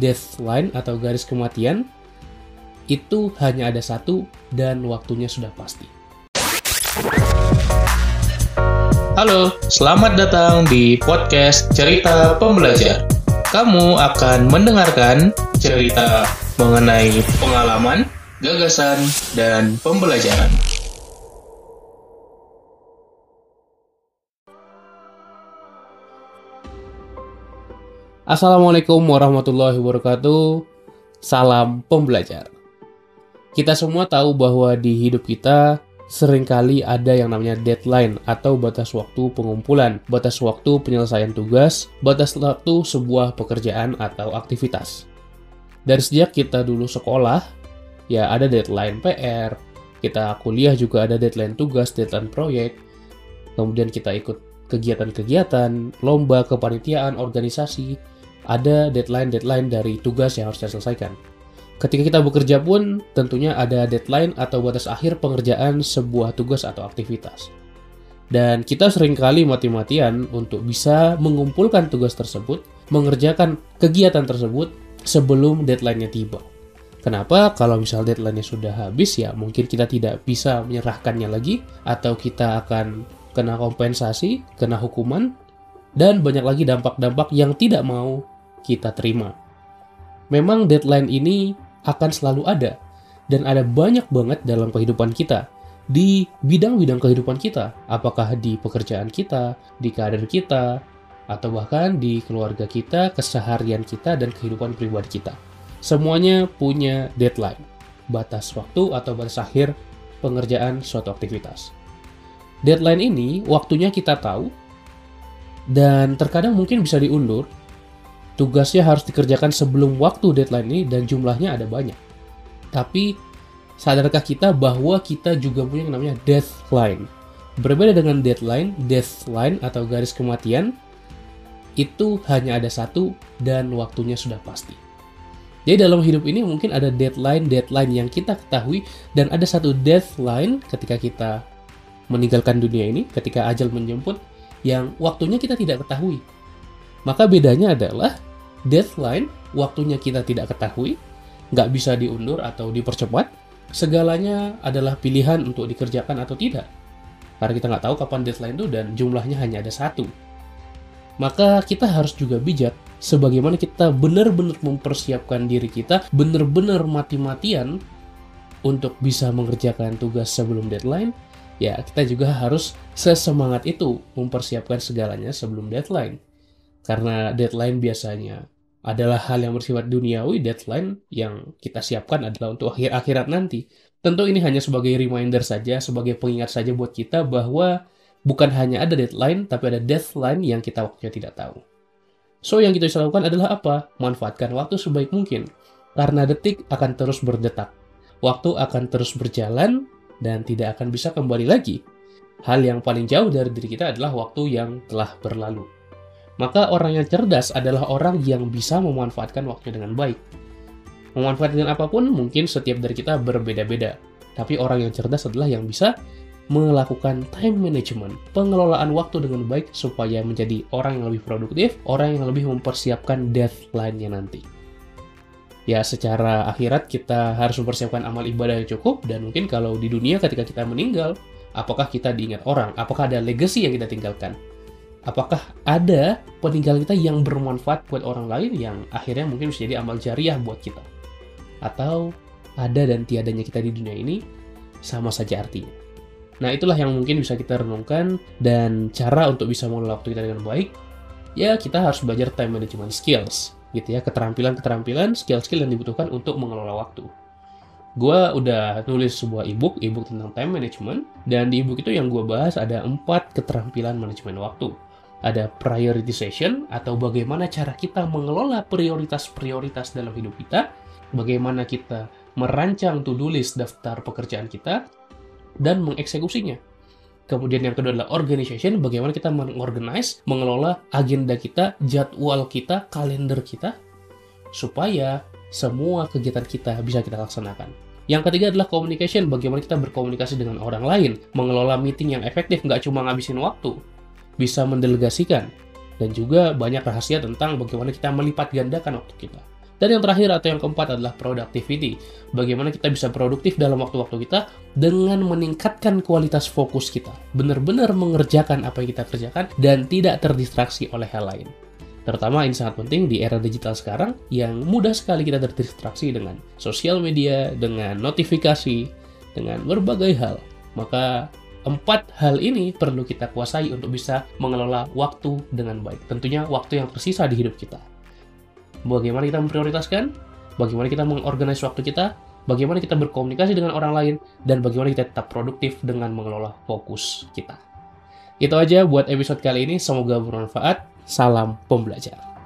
deadline atau garis kematian, itu hanya ada satu dan waktunya sudah pasti. Halo, selamat datang di podcast Cerita Pembelajar. Kamu akan mendengarkan cerita mengenai pengalaman, gagasan, dan pembelajaran. Assalamualaikum warahmatullahi wabarakatuh. Salam pembelajar. Kita semua tahu bahwa di hidup kita sering kali ada yang namanya deadline atau batas waktu pengumpulan, batas waktu penyelesaian tugas, batas waktu sebuah pekerjaan atau aktivitas. Dari sejak kita dulu sekolah, ya ada deadline PR, kita kuliah juga ada deadline tugas, deadline proyek, kemudian kita ikut kegiatan-kegiatan, lomba, kepanitiaan, organisasi, ada deadline-deadline dari tugas yang harus diselesaikan. Ketika kita bekerja pun tentunya ada deadline atau batas akhir pengerjaan sebuah tugas atau aktivitas. Dan kita sering kali mati-matian untuk bisa mengumpulkan tugas tersebut, mengerjakan kegiatan tersebut sebelum deadline-nya tiba. Kenapa? Kalau misal deadline-nya sudah habis ya mungkin kita tidak bisa menyerahkannya lagi atau kita akan kena kompensasi, kena hukuman, dan banyak lagi dampak-dampak yang tidak mau kita terima. Memang deadline ini akan selalu ada dan ada banyak banget dalam kehidupan kita di bidang-bidang kehidupan kita, apakah di pekerjaan kita, di karir kita, atau bahkan di keluarga kita, keseharian kita, dan kehidupan pribadi kita. Semuanya punya deadline, batas waktu atau batas akhir pengerjaan suatu aktivitas. Deadline ini waktunya kita tahu, dan terkadang mungkin bisa diundur Tugasnya harus dikerjakan sebelum waktu deadline ini dan jumlahnya ada banyak. Tapi sadarkah kita bahwa kita juga punya yang namanya deadline? Berbeda dengan deadline, deadline atau garis kematian itu hanya ada satu dan waktunya sudah pasti. Jadi dalam hidup ini mungkin ada deadline-deadline yang kita ketahui dan ada satu deadline ketika kita meninggalkan dunia ini, ketika ajal menjemput, yang waktunya kita tidak ketahui. Maka bedanya adalah deadline, waktunya kita tidak ketahui, nggak bisa diundur atau dipercepat, segalanya adalah pilihan untuk dikerjakan atau tidak. Karena kita nggak tahu kapan deadline itu dan jumlahnya hanya ada satu. Maka kita harus juga bijak sebagaimana kita benar-benar mempersiapkan diri kita, benar-benar mati-matian untuk bisa mengerjakan tugas sebelum deadline, ya kita juga harus sesemangat itu mempersiapkan segalanya sebelum deadline. Karena deadline biasanya adalah hal yang bersifat duniawi, deadline yang kita siapkan adalah untuk akhir akhirat nanti. Tentu ini hanya sebagai reminder saja, sebagai pengingat saja buat kita bahwa bukan hanya ada deadline, tapi ada deadline yang kita waktunya tidak tahu. So, yang kita bisa lakukan adalah apa? Manfaatkan waktu sebaik mungkin. Karena detik akan terus berdetak. Waktu akan terus berjalan dan tidak akan bisa kembali lagi. Hal yang paling jauh dari diri kita adalah waktu yang telah berlalu. Maka orang yang cerdas adalah orang yang bisa memanfaatkan waktunya dengan baik. Memanfaatkan apa pun mungkin setiap dari kita berbeda-beda. Tapi orang yang cerdas adalah yang bisa melakukan time management, pengelolaan waktu dengan baik supaya menjadi orang yang lebih produktif, orang yang lebih mempersiapkan deadline-nya nanti. Ya, secara akhirat kita harus mempersiapkan amal ibadah yang cukup dan mungkin kalau di dunia ketika kita meninggal, apakah kita diingat orang? Apakah ada legacy yang kita tinggalkan? Apakah ada peninggalan kita yang bermanfaat buat orang lain yang akhirnya mungkin bisa jadi amal jariah buat kita? Atau ada dan tiadanya kita di dunia ini sama saja artinya? Nah itulah yang mungkin bisa kita renungkan dan cara untuk bisa mengelola waktu kita dengan baik ya kita harus belajar time management skills gitu ya. Keterampilan-keterampilan skill-skill yang dibutuhkan untuk mengelola waktu. Gue udah nulis sebuah ebook, ebook tentang time management, dan di ebook itu yang gue bahas ada empat keterampilan manajemen waktu ada prioritization atau bagaimana cara kita mengelola prioritas-prioritas dalam hidup kita, bagaimana kita merancang to-do list daftar pekerjaan kita, dan mengeksekusinya. Kemudian yang kedua adalah organization, bagaimana kita mengorganize, mengelola agenda kita, jadwal kita, kalender kita, supaya semua kegiatan kita bisa kita laksanakan. Yang ketiga adalah communication, bagaimana kita berkomunikasi dengan orang lain, mengelola meeting yang efektif, nggak cuma ngabisin waktu, bisa mendelegasikan, dan juga banyak rahasia tentang bagaimana kita melipat gandakan waktu kita. Dan yang terakhir atau yang keempat adalah productivity. Bagaimana kita bisa produktif dalam waktu-waktu kita dengan meningkatkan kualitas fokus kita. Benar-benar mengerjakan apa yang kita kerjakan dan tidak terdistraksi oleh hal lain. Terutama ini sangat penting di era digital sekarang yang mudah sekali kita terdistraksi dengan sosial media, dengan notifikasi, dengan berbagai hal. Maka empat hal ini perlu kita kuasai untuk bisa mengelola waktu dengan baik. Tentunya waktu yang tersisa di hidup kita bagaimana kita memprioritaskan, bagaimana kita mengorganisasi waktu kita, bagaimana kita berkomunikasi dengan orang lain, dan bagaimana kita tetap produktif dengan mengelola fokus kita. Itu aja buat episode kali ini, semoga bermanfaat. Salam pembelajar.